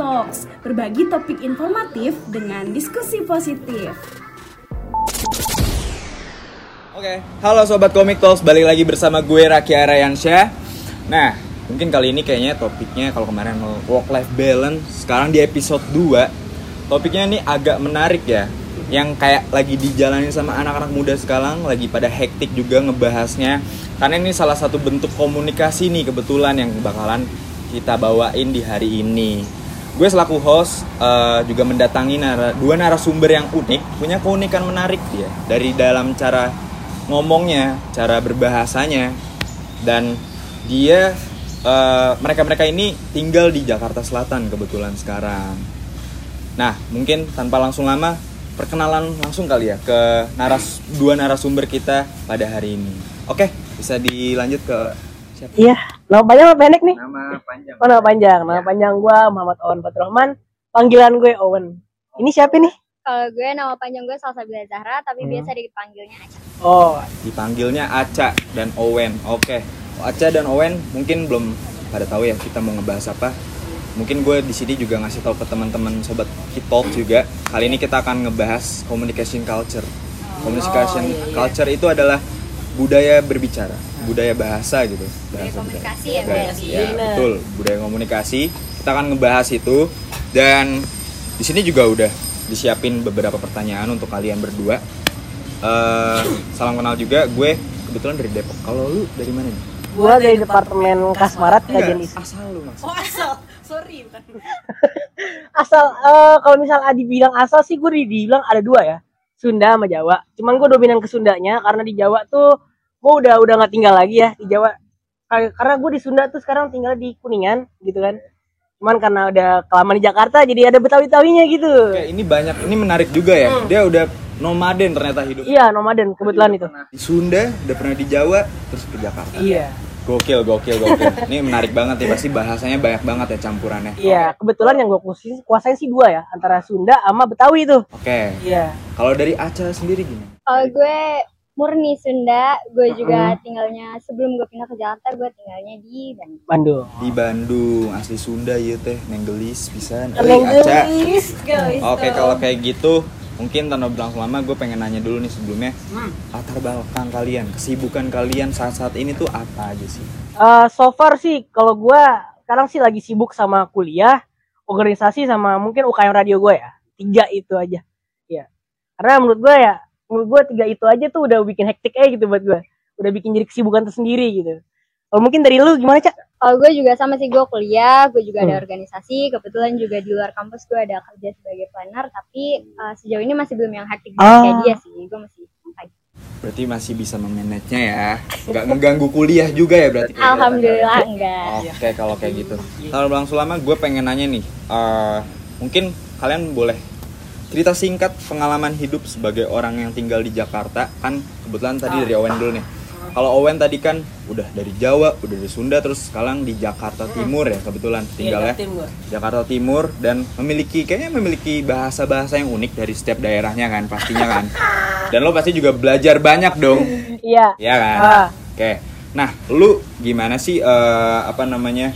Talks, berbagi topik informatif dengan diskusi positif. Oke, halo sobat Komik Talks, balik lagi bersama gue Raki Arayansyah. Nah, mungkin kali ini kayaknya topiknya kalau kemarin work life balance, sekarang di episode 2 topiknya ini agak menarik ya. Yang kayak lagi dijalani sama anak-anak muda sekarang, lagi pada hektik juga ngebahasnya. Karena ini salah satu bentuk komunikasi nih kebetulan yang bakalan kita bawain di hari ini. Gue selaku host uh, juga mendatangi nara, dua narasumber yang unik, punya keunikan menarik ya dari dalam cara ngomongnya, cara berbahasanya, dan dia uh, mereka-mereka ini tinggal di Jakarta Selatan kebetulan sekarang. Nah, mungkin tanpa langsung lama, perkenalan langsung kali ya ke naras dua narasumber kita pada hari ini. Oke, bisa dilanjut ke siapa? Iya, nama panjang apa pendek nih? Nama panjang. Oh, nama panjang. Nama ya. panjang gue Muhammad Owen Faturrahman. Panggilan gue Owen. Ini siapa nih? Kalau gue nama panjang gue Salsabila Zahra, tapi hmm. biasa dipanggilnya Aca. Oh, dipanggilnya Aca dan Owen. Oke. Okay. Aca dan Owen mungkin belum pada tahu ya kita mau ngebahas apa. Mungkin gue di sini juga ngasih tahu ke teman-teman sobat Kitalk juga. Kali ini kita akan ngebahas communication culture. Communication oh, iya, iya. culture itu adalah budaya berbicara, budaya bahasa gitu. Bahasa budaya komunikasi budaya. ya, budaya. ya, betul. Budaya komunikasi. Kita akan ngebahas itu dan di sini juga udah disiapin beberapa pertanyaan untuk kalian berdua. Uh, salam kenal juga, gue kebetulan dari Depok. Kalau lu dari mana nih? Gue dari departemen Kasmarat kajian. Asal lu mas. Oh asal, sorry bukan. asal, uh, kalau misal Adi bilang asal sih gue dibilang ada dua ya, Sunda sama Jawa. Cuman gue dominan ke Sundanya karena di Jawa tuh gue udah udah nggak tinggal lagi ya di Jawa. Karena gue di Sunda tuh sekarang tinggal di Kuningan gitu kan. Cuman karena udah kelamaan di Jakarta jadi ada betawi-betawinya gitu. Kayak ini banyak ini menarik juga ya. Hmm. dia udah nomaden ternyata hidup. Iya nomaden kebetulan itu. Di Sunda udah pernah di Jawa terus ke Jakarta. Iya. Gokil gokil gokil. Ini menarik banget ya pasti bahasanya banyak banget ya campurannya. Iya kebetulan yang gue kuasain, kuasain sih dua ya antara Sunda sama Betawi itu oke. Okay. iya. Kalau dari Aca sendiri gimana? Kalau gue murni Sunda. Gue juga hmm. tinggalnya sebelum gue pindah ke Jakarta gue tinggalnya di Bandung. Bandung. Di Bandung asli Sunda ya teh. Nenggelis bisa nenggelis oke kalau kayak gitu mungkin tanpa berlangsung lama gue pengen nanya dulu nih sebelumnya. Hmm. latar belakang kalian kesibukan kalian saat-saat ini tuh apa aja sih? Uh, so far sih kalau gue sekarang sih lagi sibuk sama kuliah organisasi sama mungkin UKM radio gue ya. Tiga itu aja. Ya karena menurut gue ya menurut gue tiga itu aja tuh udah bikin hektik aja gitu buat gue udah bikin jadi kesibukan tersendiri gitu kalau mungkin dari lu gimana cak? Kalau gue juga sama sih gue kuliah, gue juga hmm. ada organisasi, kebetulan juga di luar kampus gue ada kerja sebagai planner, tapi uh, sejauh ini masih belum yang hektik ah. kayak dia sih, gue masih. Berarti masih bisa memanage-nya ya, nggak ngeganggu kuliah juga ya berarti? Alhamdulillah enggak. Oke okay, kalau kayak gitu. Kalau langsung lama gue pengen nanya nih, uh, mungkin kalian boleh cerita singkat pengalaman hidup sebagai orang yang tinggal di Jakarta kan kebetulan tadi dari Owen dulu nih. Kalau Owen tadi kan udah dari Jawa udah dari Sunda terus sekarang di Jakarta Timur ya kebetulan tinggal ya. Jakarta Timur dan memiliki kayaknya memiliki bahasa-bahasa yang unik dari setiap daerahnya kan pastinya kan. Dan lo pasti juga belajar banyak dong. Iya. Iya kan? Ah. oke. Nah lu gimana sih uh, apa namanya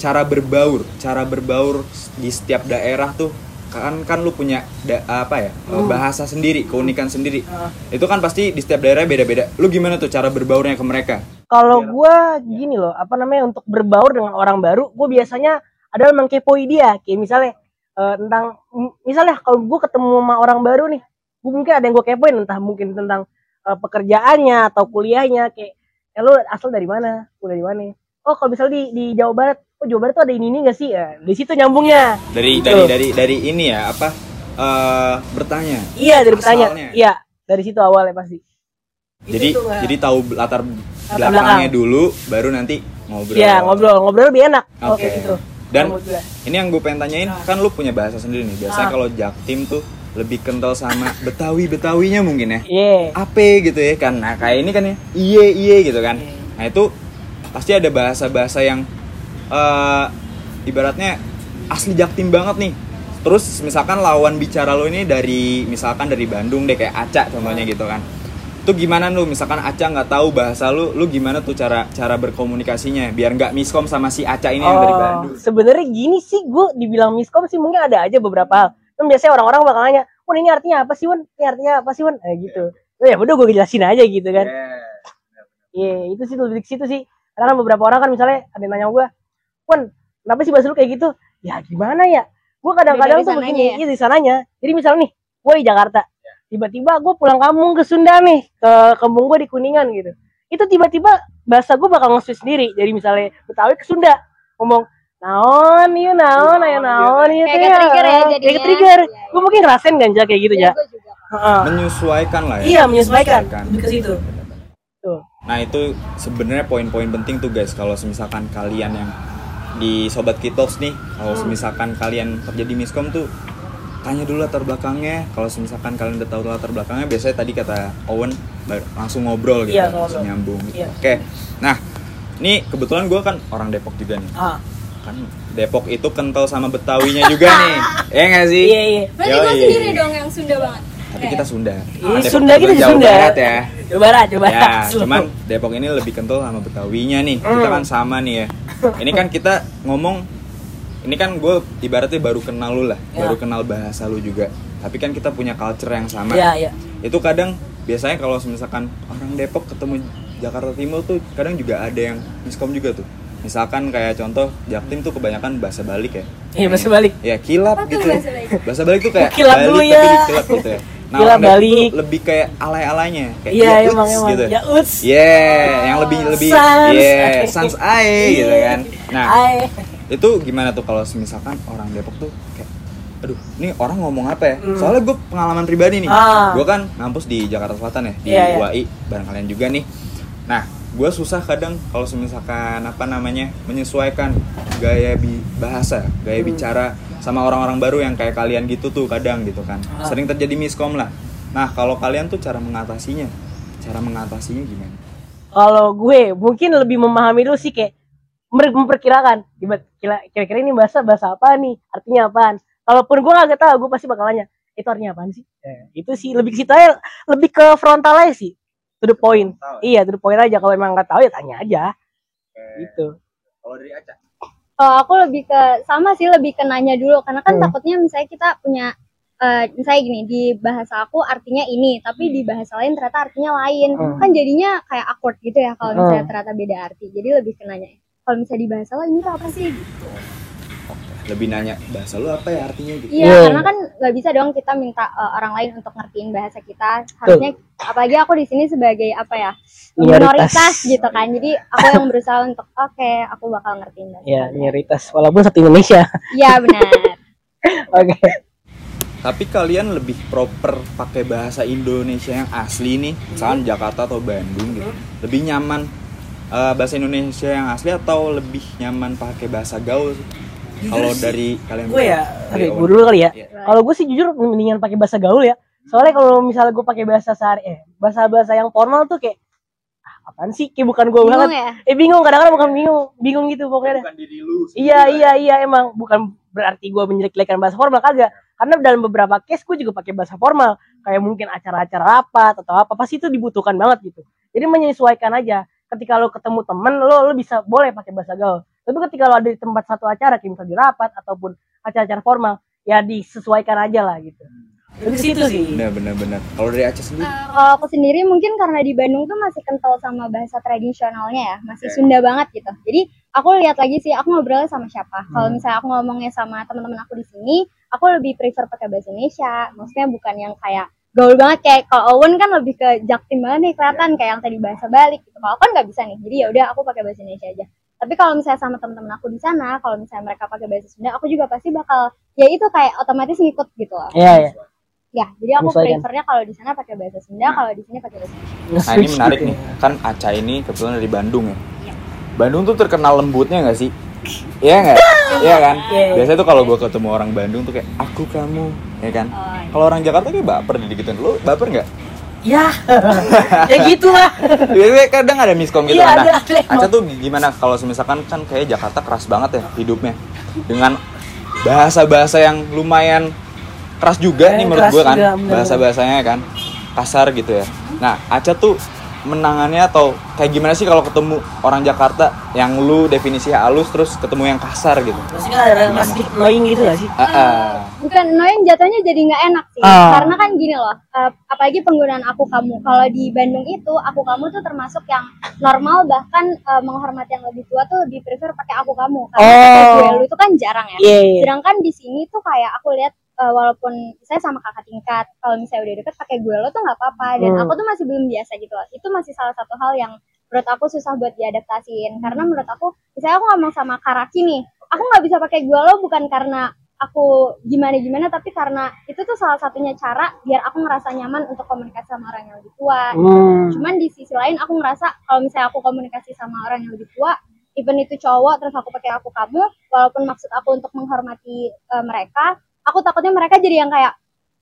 cara berbaur cara berbaur di setiap daerah tuh kan kan lu punya da, apa ya hmm. bahasa sendiri keunikan sendiri. Uh. itu kan pasti di setiap daerah beda-beda. Lu gimana tuh cara berbaurnya ke mereka? Kalau gue gini loh apa namanya untuk berbaur dengan orang baru gue biasanya adalah mengkepoi dia. Kayak misalnya uh, tentang misalnya kalau gue ketemu sama orang baru nih gue mungkin ada yang gue kepoin entah mungkin tentang uh, pekerjaannya atau kuliahnya kayak ya lu asal dari mana? Kuliah dari mana oh kalau misalnya di di Jawa Barat oh Jawa Barat tuh ada ini ini gak sih? Ya di situ nyambungnya. Dari gitu. dari dari dari ini ya apa uh, bertanya? Iya dari bertanya. Iya dari situ awalnya pasti. Jadi itu jadi tahu latar belakangnya dulu baru nanti ngobrol. Iya ngobrol. Ngobrol lebih enak. Oke. Okay. gitu. Dan ini yang gue pengen tanyain kan lu punya bahasa sendiri nih. Biasanya ah. kalau jaktim tuh lebih kental sama betawi betawinya mungkin ya. Iya. Yeah. apa gitu ya kan. Nah kayak ini kan ya. Iye iye gitu kan. Yeah. nah itu pasti ada bahasa bahasa yang uh, ibaratnya asli Jaktim banget nih terus misalkan lawan bicara lo ini dari misalkan dari Bandung deh kayak Acak contohnya gitu kan itu gimana lu misalkan Aca nggak tahu bahasa lu lu gimana tuh cara cara berkomunikasinya biar nggak miskom sama si Aca ini yang dari Oh, Bandung sebenarnya gini sih gue dibilang miskom sih mungkin ada aja beberapa hal. Kan biasanya orang-orang bakal nanya, "Wan ini artinya apa sih, Wan? Ini artinya apa sih, Wan?" Eh gitu. Oh, ya udah gue jelasin aja gitu kan. Iya, itu sih lebih ke situ sih. Karena kan beberapa orang kan misalnya ada yang nanya gue, "Wan, kenapa sih bahasa lu kayak gitu?" Ya gimana ya? Gue kadang-kadang tuh begini, ya? iya di sananya. Jadi misalnya nih, gue di Jakarta. Tiba-tiba gue pulang kampung ke Sunda nih, ke kampung gue di Kuningan gitu. Itu tiba-tiba bahasa gue bakal nge sendiri. Jadi misalnya Betawi ke Sunda, ngomong naon yuk naon ayo naon yuk Kayak ke-trigger ya jadinya. kayak trigger Iya, iya. gue mungkin ngerasain kan Ja, kayak gitu Iya, ya menyesuaikan lah ya iya menyesuaikan Menyesuaikan. lebih ke situ Nah itu sebenarnya poin-poin penting tuh guys. Kalau misalkan kalian yang di sobat kitos nih kalau Hmm. misalkan kalian terjadi miskom tuh tanya dulu latar belakangnya. Kalau misalkan kalian udah tahu latar belakangnya biasanya tadi kata Owen langsung ngobrol gitu Iya, langsung nyambung gitu. Iya. oke. Nah ini kebetulan gue kan orang Depok juga nih. Ah. Kan Depok itu kental sama Betawinya juga nih. Ya nggak sih? Iya iya. Berarti gue sendiri dong yang Sunda banget. Tapi kita Sunda Iya, Ah, Depok Sunda gitu di Jawa Sunda. Barat ya coba barat coba Ya, barat. cuman Depok ini lebih kental sama Betawinya nih. Kita Hmm. kan sama nih ya. Ini kan kita ngomong, ini kan gue ibaratnya baru kenal lu lah, Ya. baru kenal bahasa lu juga. Tapi kan kita punya culture yang sama. iya iya Itu kadang biasanya kalau misalkan orang Depok ketemu Jakarta Timur tuh kadang juga ada yang miskom juga tuh. Misalkan kayak contoh Jaktim tuh kebanyakan bahasa balik ya. iya bahasa balik Ya kilap Apa gitu. bahasa balik? Bahasa balik tuh kayak Kilap balik dulu tapi ya. dikilap gitu ya. Nah, tuh balik. lebih kayak alay-alaynya, kayak iya ya emang emang gitu. ya uts Yeah, yang lebih lebih Sans. yeah, sans ae gitu kan. Nah, Ai. itu gimana tuh kalau misalkan orang Depok tuh kayak aduh, ini orang ngomong apa ya? Soalnya gue pengalaman pribadi nih. Ah. Gue kan ngampus di Jakarta Selatan ya, di Iya, iya. UAI bareng kalian juga nih. Nah, gue susah kadang kalau misalkan apa namanya menyesuaikan gaya bi bahasa, gaya Hmm. bicara sama orang-orang baru yang kayak kalian gitu tuh kadang gitu kan. Ah. Sering terjadi miskom lah. Nah, kalau kalian tuh cara mengatasinya, cara mengatasinya gimana? kalau gue mungkin lebih memahami dulu sih kayak memperkirakan kira-kira ini bahasa bahasa apa nih? Artinya apaan? Kalaupun gue nggak tahu gue pasti bakal nanya itu artinya apaan sih? Eh, itu sih lebih ke situ aja lebih ke frontal aja sih. To the point. Iya to the point aja. Kalau emang nggak tahu ya tanya aja. Gitu. Kalau dari Aca? Kalau aku lebih ke sama sih lebih ke nanya dulu karena kan Hmm. takutnya misalnya kita punya eh, misalnya gini di bahasa aku artinya ini tapi di bahasa lain ternyata artinya lain Hmm. kan jadinya kayak awkward gitu ya kalau misalnya Hmm. ternyata beda arti jadi lebih ke nanya kalau misalnya di bahasa lo ini tuh apa sih gitu. Lebih nanya bahasa lu apa ya artinya gitu? Iya, Iya. karena kan nggak bisa dong kita minta eh, orang lain untuk ngertiin bahasa kita. Harusnya apalagi aku di sini sebagai apa ya Minoritas. minoritas gitu kan. Jadi aku yang berusaha untuk oke, aku bakal ngertiin bahasa. ya kalian." minoritas walaupun satu Indonesia Iya benar. oke Tapi kalian lebih proper pakai bahasa Indonesia yang asli nih, misalkan Jakarta atau Bandung gitu. Lebih nyaman eh, bahasa Indonesia yang asli atau lebih nyaman pakai bahasa gaul sih? Kalau dari kalian gue ya dari oke gue dulu kali ya. Iya. kalau gue sih jujur mendingan pakai bahasa gaul ya. Soalnya kalau misalnya gue pakai bahasa sehari eh bahasa bahasa yang formal tuh kayak ah, apaan sih? Kayak bukan gue banget. ya? eh bingung kadang-kadang bukan bingung bingung gitu pokoknya. Bukan diri lu. iya iya iya emang. Bukan berarti gue menjelek-jelekan bahasa formal kagak. Karena dalam beberapa case gue juga pakai bahasa formal. Kayak mungkin acara-acara rapat atau apa pasti itu dibutuhkan banget gitu. Jadi menyesuaikan aja. Ketika lo ketemu temen lo lo bisa boleh pakai bahasa gaul tapi ketika lo ada di tempat satu acara kayak misalnya di rapat ataupun acara-acara formal ya disesuaikan aja lah gitu lebih ke situ sih Benar benar benar. Kalau dari Aceh sendiri? Eh, kalau aku sendiri mungkin karena di Bandung tuh masih kental sama bahasa tradisionalnya ya, masih Oke. Sunda banget gitu. Jadi aku lihat lagi sih, aku ngobrolnya sama siapa. Kalau misalnya aku ngomongnya sama teman-teman aku di sini, aku lebih prefer pakai bahasa Indonesia. Maksudnya bukan yang kayak gaul banget kayak kalau Owen kan lebih ke jaktim banget nih kelihatan kayak yang tadi bahasa balik gitu. Kalau aku kan nggak bisa nih, jadi ya udah aku pakai bahasa Indonesia aja. Tapi kalau misalnya sama teman-teman aku di sana, kalau misalnya mereka pakai bahasa Sunda, aku juga pasti bakal ya itu kayak otomatis ngikut gitu loh. iya iya Ya, jadi aku Menyesuaikan. prefernya kalau di sana pakai bahasa Sunda, kalau di sini pakai bahasa Indonesia. Nah ini menarik nih, kan Aca ini kebetulan dari Bandung ya. Iya. Bandung tuh terkenal lembutnya nggak sih? Iya nggak? Iya kan? Iya. Biasanya tuh kalau gue ketemu orang Bandung tuh kayak aku kamu, ya kan? Oh, iya. Kalau orang Jakarta kayak baper digituin. Lu baper nggak? Ya ya gitulah Biasanya kadang ada miskom gitu. Iya, kan. ada, nah, ada. Aca tuh gimana kalau misalkan kan kayak Jakarta keras banget ya hidupnya dengan bahasa-bahasa yang lumayan keras juga Eh, nih menurut gue kan bahasa-bahasanya kan kasar gitu ya Nah, Aca tuh menangannya atau kayak gimana sih kalau ketemu orang Jakarta yang lu definisi halus terus ketemu yang kasar gitu? Pasti kan ada rasa sedikit annoying gitu gak sih? Ah, ah. bukan annoying jatuhnya jadi nggak enak sih Ah. karena kan gini loh eh, apalagi penggunaan aku kamu kalau di Bandung itu aku kamu tuh termasuk yang normal bahkan eh, menghormati yang lebih tua tuh di prefer pakai aku kamu karena Oh. gue lu itu kan jarang ya Iya, iya. sedangkan di sini tuh kayak aku lihat eh, walaupun saya sama kakak tingkat kalau misalnya udah deket pakai gue lo tuh nggak apa-apa. Dan Hmm. aku tuh masih belum biasa gitu loh. Itu masih salah satu hal yang menurut aku susah buat diadaptasiin. Karena menurut aku misalnya aku ngomong sama Karaki nih aku nggak bisa pakai gue lo bukan karena aku gimana gimana tapi karena itu tuh salah satunya cara biar aku ngerasa nyaman untuk komunikasi sama orang yang lebih tua. Hmm. cuman di sisi lain aku ngerasa kalau misalnya aku komunikasi sama orang yang lebih tua even itu cowok terus aku pakai aku kamu walaupun maksud aku untuk menghormati eh, mereka aku takutnya mereka jadi yang kayak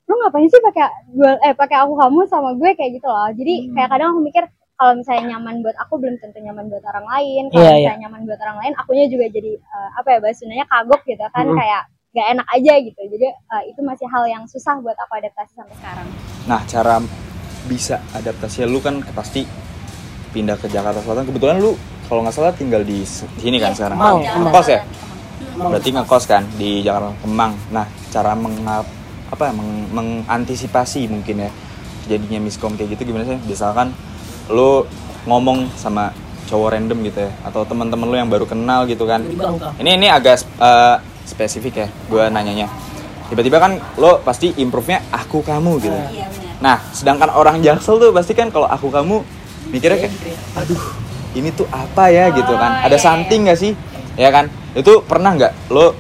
lu ngapain sih pakai gue eh pakai aku kamu sama gue kayak gitu loh jadi Hmm. kayak kadang aku mikir kalau misalnya nyaman buat aku belum tentu nyaman buat orang lain kalau Iya, iya. misalnya nyaman buat orang lain akunya juga jadi eh, apa ya bahasanya kagok gitu kan Mm. kayak gak enak aja gitu jadi eh, itu masih hal yang susah buat aku adaptasi sampai sekarang Nah, cara bisa adaptasi lu kan pasti pindah ke Jakarta Selatan. Kebetulan lu kalau nggak salah tinggal di sini kan sekarang. Kemang, Kemang. Ngekos ya? Berarti ngekos kan di Jakarta Kemang. Nah, cara mengap apa meng- mengantisipasi mungkin ya jadinya miskom kayak gitu gimana sih? Misalkan lu ngomong sama cowok random gitu ya atau teman-teman lu yang baru kenal gitu kan. Ini ini agak eh, spesifik ya gue nanyanya. Tiba-tiba kan lo pasti improve-nya aku kamu gitu. Nah, sedangkan orang Jaksel tuh pasti kan kalau aku kamu mikirnya kayak aduh, ini tuh apa ya gitu kan. Ada something gak sih? Ya kan? Itu pernah nggak lo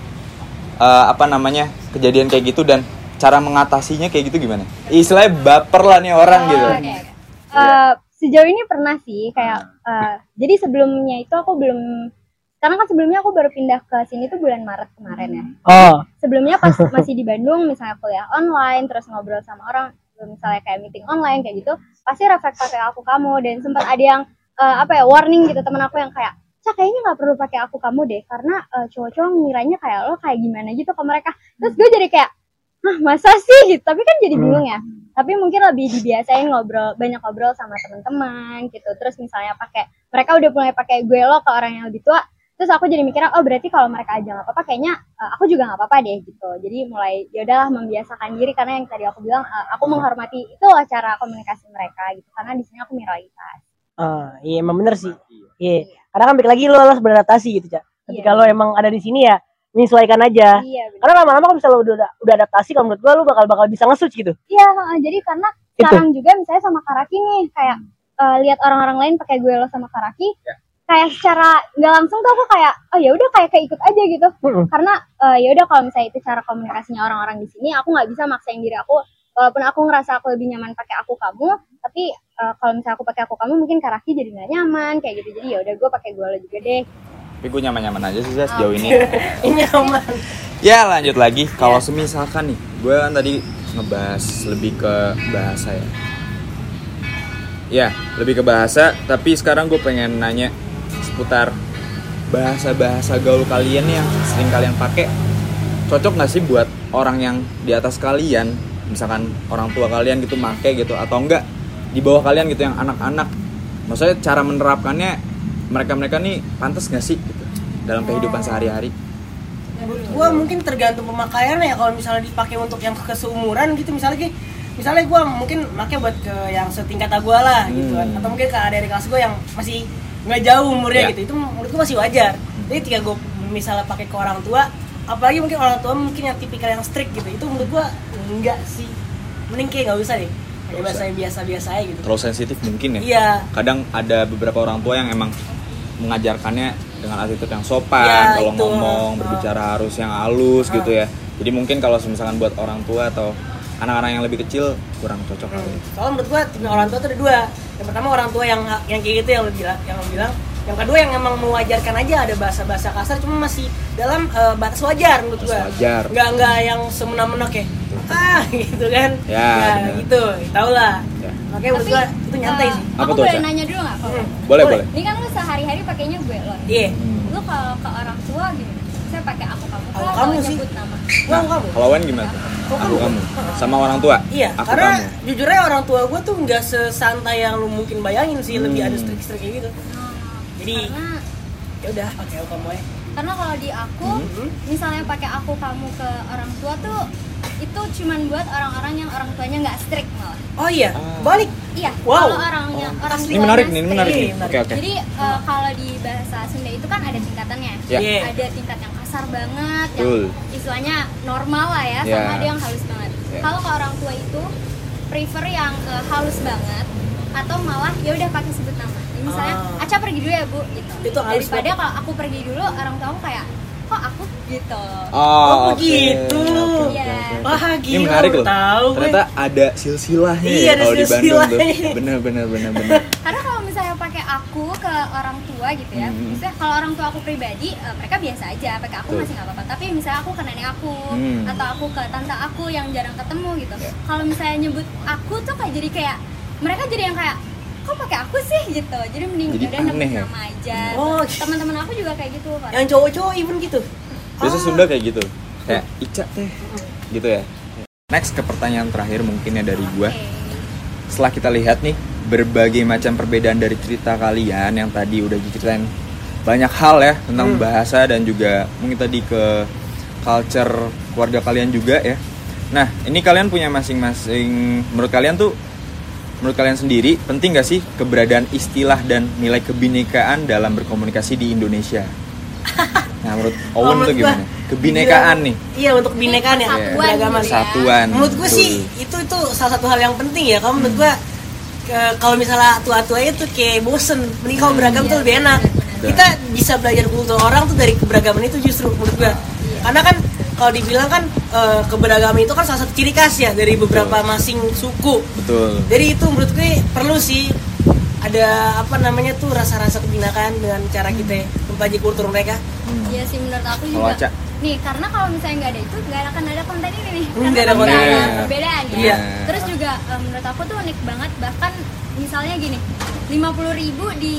eh, apa namanya? kejadian kayak gitu dan cara mengatasinya kayak gitu gimana? Istilahnya baper lah nih orang gitu. Oh, oke, oke. Eh, sejauh ini pernah sih kayak eh, jadi sebelumnya itu aku belum karena kan sebelumnya aku baru pindah ke sini tuh bulan Maret kemarin ya Oh, sebelumnya pas masih di Bandung misalnya kuliah online terus ngobrol sama orang misalnya kayak meeting online kayak gitu pasti refleks pakai aku kamu dan sempat ada yang eh, apa ya warning gitu teman aku yang kayak Cak kayaknya nggak perlu pakai aku kamu deh karena eh, cowok-cowok ngiranya kayak lo kayak gimana gitu ke mereka. Terus gue jadi kayak Hah masa sih? Gitu. Tapi kan jadi bingung ya. Tapi mungkin lebih dibiasain ngobrol banyak ngobrol sama teman-teman gitu. Terus misalnya pakai mereka udah mulai pakai gue lo ke orang yang lebih tua terus aku jadi mikirnya oh berarti kalau mereka aja nggak apa-apa kayaknya eh, aku juga nggak apa-apa deh gitu. Jadi mulai ya udahlah membiasakan diri. Karena yang tadi aku bilang eh, aku menghormati itu loh cara komunikasi mereka gitu. Karena di sini aku minoritas ah, iya emang bener sih. Iya. Karena kan balik lagi lo harus beradaptasi gitu, Cak. Ketika Iya. lo emang ada di sini ya, menyesuaikan aja. iya bener. Karena lama-lama kalau misalnya lo udah udah adaptasi, kalau menurut gua lo bakal bakal bisa nge-switch gitu. Iya, heeh. jadi karena Itu. sekarang juga misalnya sama Karaki nih kayak eh, lihat orang-orang lain pakai gue lo sama Karaki, kayak secara nggak langsung tuh aku kayak oh ya udah kayak keikut aja gitu. Mm-mm. Karena eh, ya udah kalau misalnya itu cara komunikasinya orang-orang di sini, aku nggak bisa maksain diri aku walaupun aku ngerasa aku lebih nyaman pakai aku kamu, tapi eh, kalau misalnya aku pakai aku kamu mungkin Karaki jadi nggak nyaman kayak gitu. Jadi ya udah gue pakai gue lo juga deh. Tapi gue nyaman-nyaman aja sih Zaz, sejauh ini. Ini aman. Ya lanjut lagi kalau semisalkan nih gue kan tadi ngebahas lebih ke bahasa ya. Ya lebih ke bahasa tapi sekarang gue pengen nanya seputar bahasa-bahasa gaul kalian yang sering kalian pakai cocok nggak sih buat orang yang di atas kalian misalkan orang tua kalian gitu make gitu atau enggak di bawah kalian gitu yang anak-anak. Maksudnya cara menerapkannya mereka-mereka nih pantas nggak sih gitu dalam kehidupan sehari-hari? Menurut gua mungkin tergantung pemakaiannya ya kalau misalnya dipakai untuk yang ke seumuran gitu misalnya kayak misalnya gua mungkin pakai buat ke yang setingkat gua lah gitu. Kan Hmm. atau mungkin ke adik kelas gua yang masih nggak jauh umurnya Ya. gitu. Itu menurut gua masih wajar. Jadi ketika gua misalnya pakai ke orang tua apalagi mungkin orang tua mungkin yang tipikal yang strict gitu itu menurut gua enggak sih. Mending kayak nggak usah deh bahasa yang biasa-biasa aja gitu terlalu sensitif mungkin ya iya kadang ada beberapa orang tua yang emang mengajarkannya dengan attitude yang sopan Ya, kalau itu. ngomong berbicara harus yang halus gitu ya jadi mungkin kalau misalkan buat orang tua atau anak-anak yang lebih kecil kurang cocok kali ya. Soalnya menurut gua tipe orang tua tuh ada dua. Yang pertama orang tua yang yang kayak gitu yang lu bilang, yang lu bilang. Yang kedua yang emang mewajarkan aja ada bahasa-bahasa kasar cuma masih dalam eh, batas wajar menurut Batas gua. wajar. Nggak yang semena-mena kayak ah gitu kan. Ya, Nah, bener. gitu. Tau lah. Ya. Makanya menurut gua itu nyantai eh, sih. Apa aku tuh, boleh nanya dulu nggak? Kalau Hmm. boleh Boleh. boleh Ini kan lu sehari-hari pakainya gue lo. Iya. Lu kalau ke orang tua gimana? Saya pakai aku kamu Aku kah kamu sih. nyebut nama? Gua kamu. kalau Wan gimana tuh? Aku kamu. Sama orang tua. Iya, Aku karena kamu. jujur aja orang tua gue tuh nggak sesantai yang lu mungkin bayangin sih, lebih Hmm. ada strik-strik kayak gitu. Jadi karena ya udah pakai aku kamu aja. karena kalau di aku Hmm. misalnya pakai aku kamu ke orang tua tuh itu cuman buat orang-orang yang orang tuanya nggak strict malah Oh iya, Ah. balik. iya Wow. kalau orangnya orang Ini menarik nih, ini menarik nih. Iya, Oke, oke. Jadi eh, kalau di bahasa Sunda itu kan ada tingkatannya. Ya. Iya. Ada tingkat yang kasar banget, Betul. yang istilahnya normal lah ya, Ya. sama ada yang halus banget. Ya. Kalau ke orang tua itu prefer yang eh, halus banget atau malah ya udah pakai sebut nama. Jadi misalnya Ah. Aca pergi dulu ya bu, gitu. Itu halus Daripada kalau aku pergi dulu, orang tua kayak kok aku gitu. Oh, Oh, oke. begitu. Oke, oke, Iya. oke. Wah, Ini gila, menarik loh. tahu gue. Ternyata ada silsilahnya Iya, ya ada kalau di Bandung tuh. silsilahnya. Bener, bener, bener, bener. Karena kalau misalnya pakai aku ke orang tua gitu ya, Hmm. misalnya kalau orang tua aku pribadi, eh, mereka biasa aja pakai aku Betul. masih nggak apa-apa. Tapi misalnya aku ke nenek aku Hmm. atau aku ke tante aku yang jarang ketemu gitu. Ya. Kalau misalnya nyebut aku tuh kayak jadi kayak mereka jadi yang kayak kok pakai aku sih gitu. Jadi mending Jadi udah aneh ya? nama aja. Oh. Teman-teman aku juga kayak gitu Pak. Yang cowok-cowok even gitu. Biasa Ah. Sunda kayak gitu. Kayak Ica teh. Gitu ya. Next ke pertanyaan terakhir mungkin ya dari gua. Oke. Setelah kita lihat nih berbagai macam perbedaan dari cerita kalian yang tadi udah diceritain banyak hal ya tentang Hmm. bahasa dan juga mungkin tadi ke culture keluarga kalian juga ya. Nah, ini kalian punya masing-masing menurut kalian tuh menurut kalian sendiri penting gak sih keberadaan istilah dan nilai kebinekaan dalam berkomunikasi di Indonesia? Nah, menurut Oh, Owen menurut tuh gimana? gua, Kebinekaan nih. Iya, untuk kebinekaan ya. Keberagaman. gitu ya. Menurut gue sih itu itu salah satu hal yang penting ya. Kalau menurut gue ke- kalau misalnya tua-tua itu kayak bosen, mending kalau beragam Iya, tuh lebih enak. Kita bisa belajar kultur orang tuh dari keberagaman itu justru menurut gue. Karena kan kalau dibilang kan eh, keberagaman itu kan salah satu ciri khas ya dari beberapa masing suku. Betul. Jadi itu menurut gue perlu sih ada apa namanya tuh rasa-rasa kebinekaan dengan cara kita mempelajari kultur mereka. Hmm. Iya sih menurut aku juga. Aca? Nih karena kalau misalnya nggak ada itu nggak akan ada konten ini nih. Hmm, Karena nggak ada kan konten. ada Iya. perbedaan ya. Iya. Terus juga eh, menurut aku tuh unik banget bahkan misalnya gini. 50.000 ribu di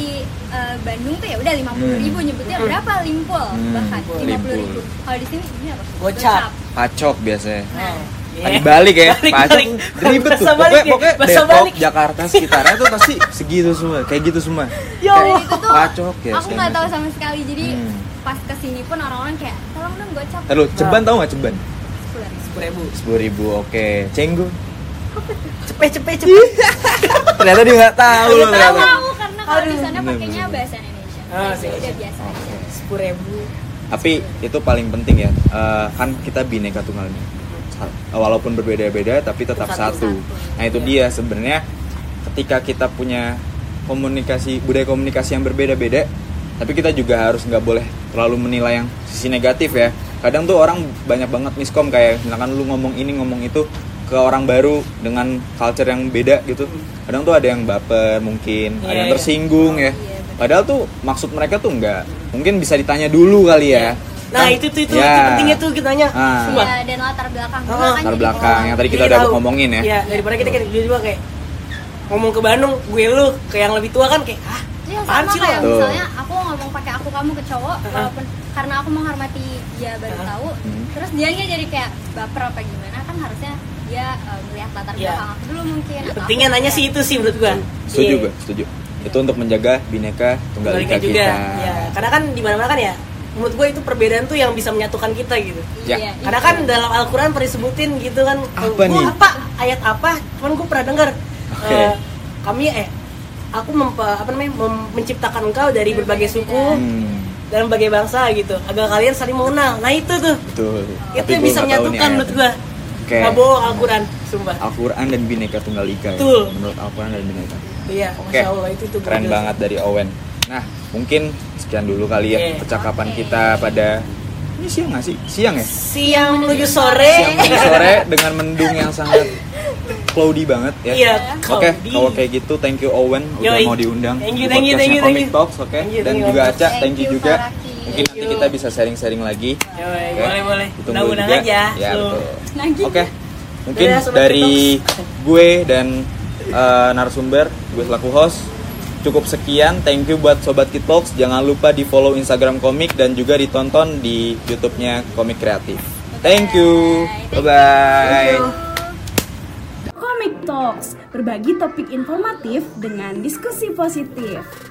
eh, Bandung tuh ya udah 50.000 ribu nyebutnya Hmm. berapa limpul Hmm, bahkan limpul. 50.000 ribu kalau di sini ini apa Gocap. Pacok biasanya. nah Tadi balik ya, Balik, balik. ribet tuh. Pokoknya, balik ya, pokoknya bahasa Depok, balik. Jakarta sekitarnya tuh pasti segitu semua, kayak gitu semua. Ya Kayak dan itu tuh pacok ya. aku nggak tahu sama sekali jadi Hmm. pas ke sini pun orang-orang kayak tolong dong gocap Terus ceban tau nggak ceban? Sepuluh ribu. Sepuluh ribu, oke. Cenggu. Cepet cepet cepet. Ternyata dia nggak tahu loh tahu ternyata. tahu karena kalau di sana pakainya bahasa Indonesia Ah, Nah, sih. udah biasa aja Sepuluh ribu. Tapi itu paling penting ya. Eh, kan kita bineka tunggal ika. Walaupun berbeda-beda tapi tetap Satu. satu. Nah itu dia sebenarnya ketika kita punya komunikasi budaya komunikasi yang berbeda-beda, tapi kita juga harus nggak boleh terlalu menilai yang sisi negatif ya. Kadang tuh orang banyak banget miskom kayak misalkan lu ngomong ini ngomong itu ke orang baru dengan culture yang beda gitu. Kadang tuh ada yang baper mungkin, ada Iya, yang iya. tersinggung ya. Iya, benar. Padahal tuh maksud mereka tuh nggak. Mungkin bisa ditanya dulu kali ya. Nah Kan- itu tuh itu, Ya. itu pentingnya tuh kita nanya. Ah. Iya, dan latar belakang Oh, kan latar belakang yang tadi kita Jadi udah tahu. ngomongin ya. Iya daripada kita kayak dia juga kayak ngomong ke Bandung, gue lu ke yang lebih tua kan kayak ah Iya sama kayak lo? Misalnya aku ngomong pakai aku kamu ke cowok Uh-uh. walaupun karena aku menghormati dia baru Uh-uh. tahu Hmm. terus dia jadi kayak baper apa gimana kan harusnya dia eh, melihat latar Iya. belakang aku dulu mungkin Pentingnya aku nanya kayak- sih itu sih menurut gua. Setuju Iya. gue, setuju. Itu untuk menjaga bineka tunggal ika ika juga. kita. Ya, karena kan di mana-mana kan ya menurut gue itu perbedaan tuh yang bisa menyatukan kita gitu. Ya. Iya, Karena itu. kan dalam Al-Quran pernah disebutin gitu kan Apa Gua nih? Apa? Ayat apa? Cuman gue pernah dengar Oke. eh, Kami eh Aku mempe, apa namanya mem- menciptakan engkau dari berbagai suku Hmm, dan berbagai bangsa gitu agar kalian saling mengenal. Nah itu tuh betul. itu Tapi yang bisa menyatukan menurut gue. Oke. Nggak bohong Al-Quran, sumpah. Al-Quran dan bineka tunggal ika. ya. Betul. Menurut Al-Quran dan bineka. Iya, Oke. masya Allah itu tuh Keren banget dari Owen. Nah, mungkin sekian dulu kali ya Iya. percakapan Oke. kita pada ini siang nggak sih? Siang ya? Siang menuju sore. Siang menuju sore dengan mendung yang sangat cloudy banget ya. Iya. Oke, cloudy. kalau kayak gitu thank you Owen udah Yoi. mau diundang Thank you, thank you, podcastnya thank you, Comic thank you. Talks, oke? Thank you, Dan thank you, juga. Aca, Thank thank you juga. Faraki. Mungkin Thank nanti you. kita bisa sharing-sharing lagi. Yoi, Oke? boleh boleh. Undang-undang juga. aja. Ya, betul. Oke. Mungkin Dadah, Sobat dari gue dan eh, narasumber, gue selaku host cukup sekian thank you buat sobat kitbox. Jangan lupa di follow instagram komik dan juga ditonton di youtube nya komik kreatif. Thank you. Bye bye komik talks berbagi topik informatif dengan diskusi positif.